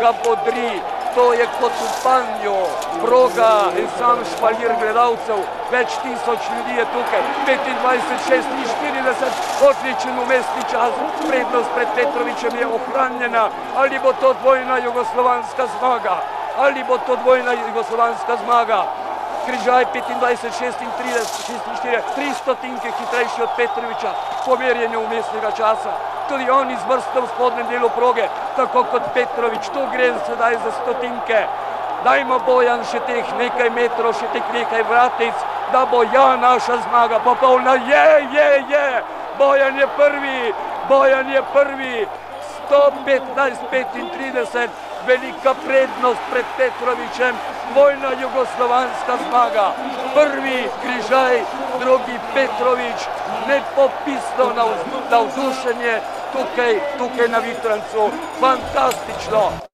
ga bodri. To je kot v panju, proga in sam špalir gledalcev, več tisoč ljudi je tukaj, 25, 46, odličen umestni čas, prednost pred Petrovičem je ohranjena, ali bo to dvojna jugoslovanska zmaga, ali bo to dvojna jugoslovanska zmaga. Križaj 25, 36, 46, 3 stotinke hitrejši od Petroviča po merjenju umestnega časa. Tudi on izvrsta v spodnjem delu proge, tako kot Petrovič. Tu gre sedaj za stotinke. Dajmo Bojan še teh nekaj metrov, še teh nekaj vratic, da bo ja naša zmaga popolna. Je, je, je! Bojan je prvi, Bojan je prvi. 115-35, velika prednost pred Petrovičem, dvojna jugoslovanska zmaga. Prvi Križaj, drugi Petrovič, nepopisno navdušenje tukaj, tukaj na Vitrancu. Fantastično!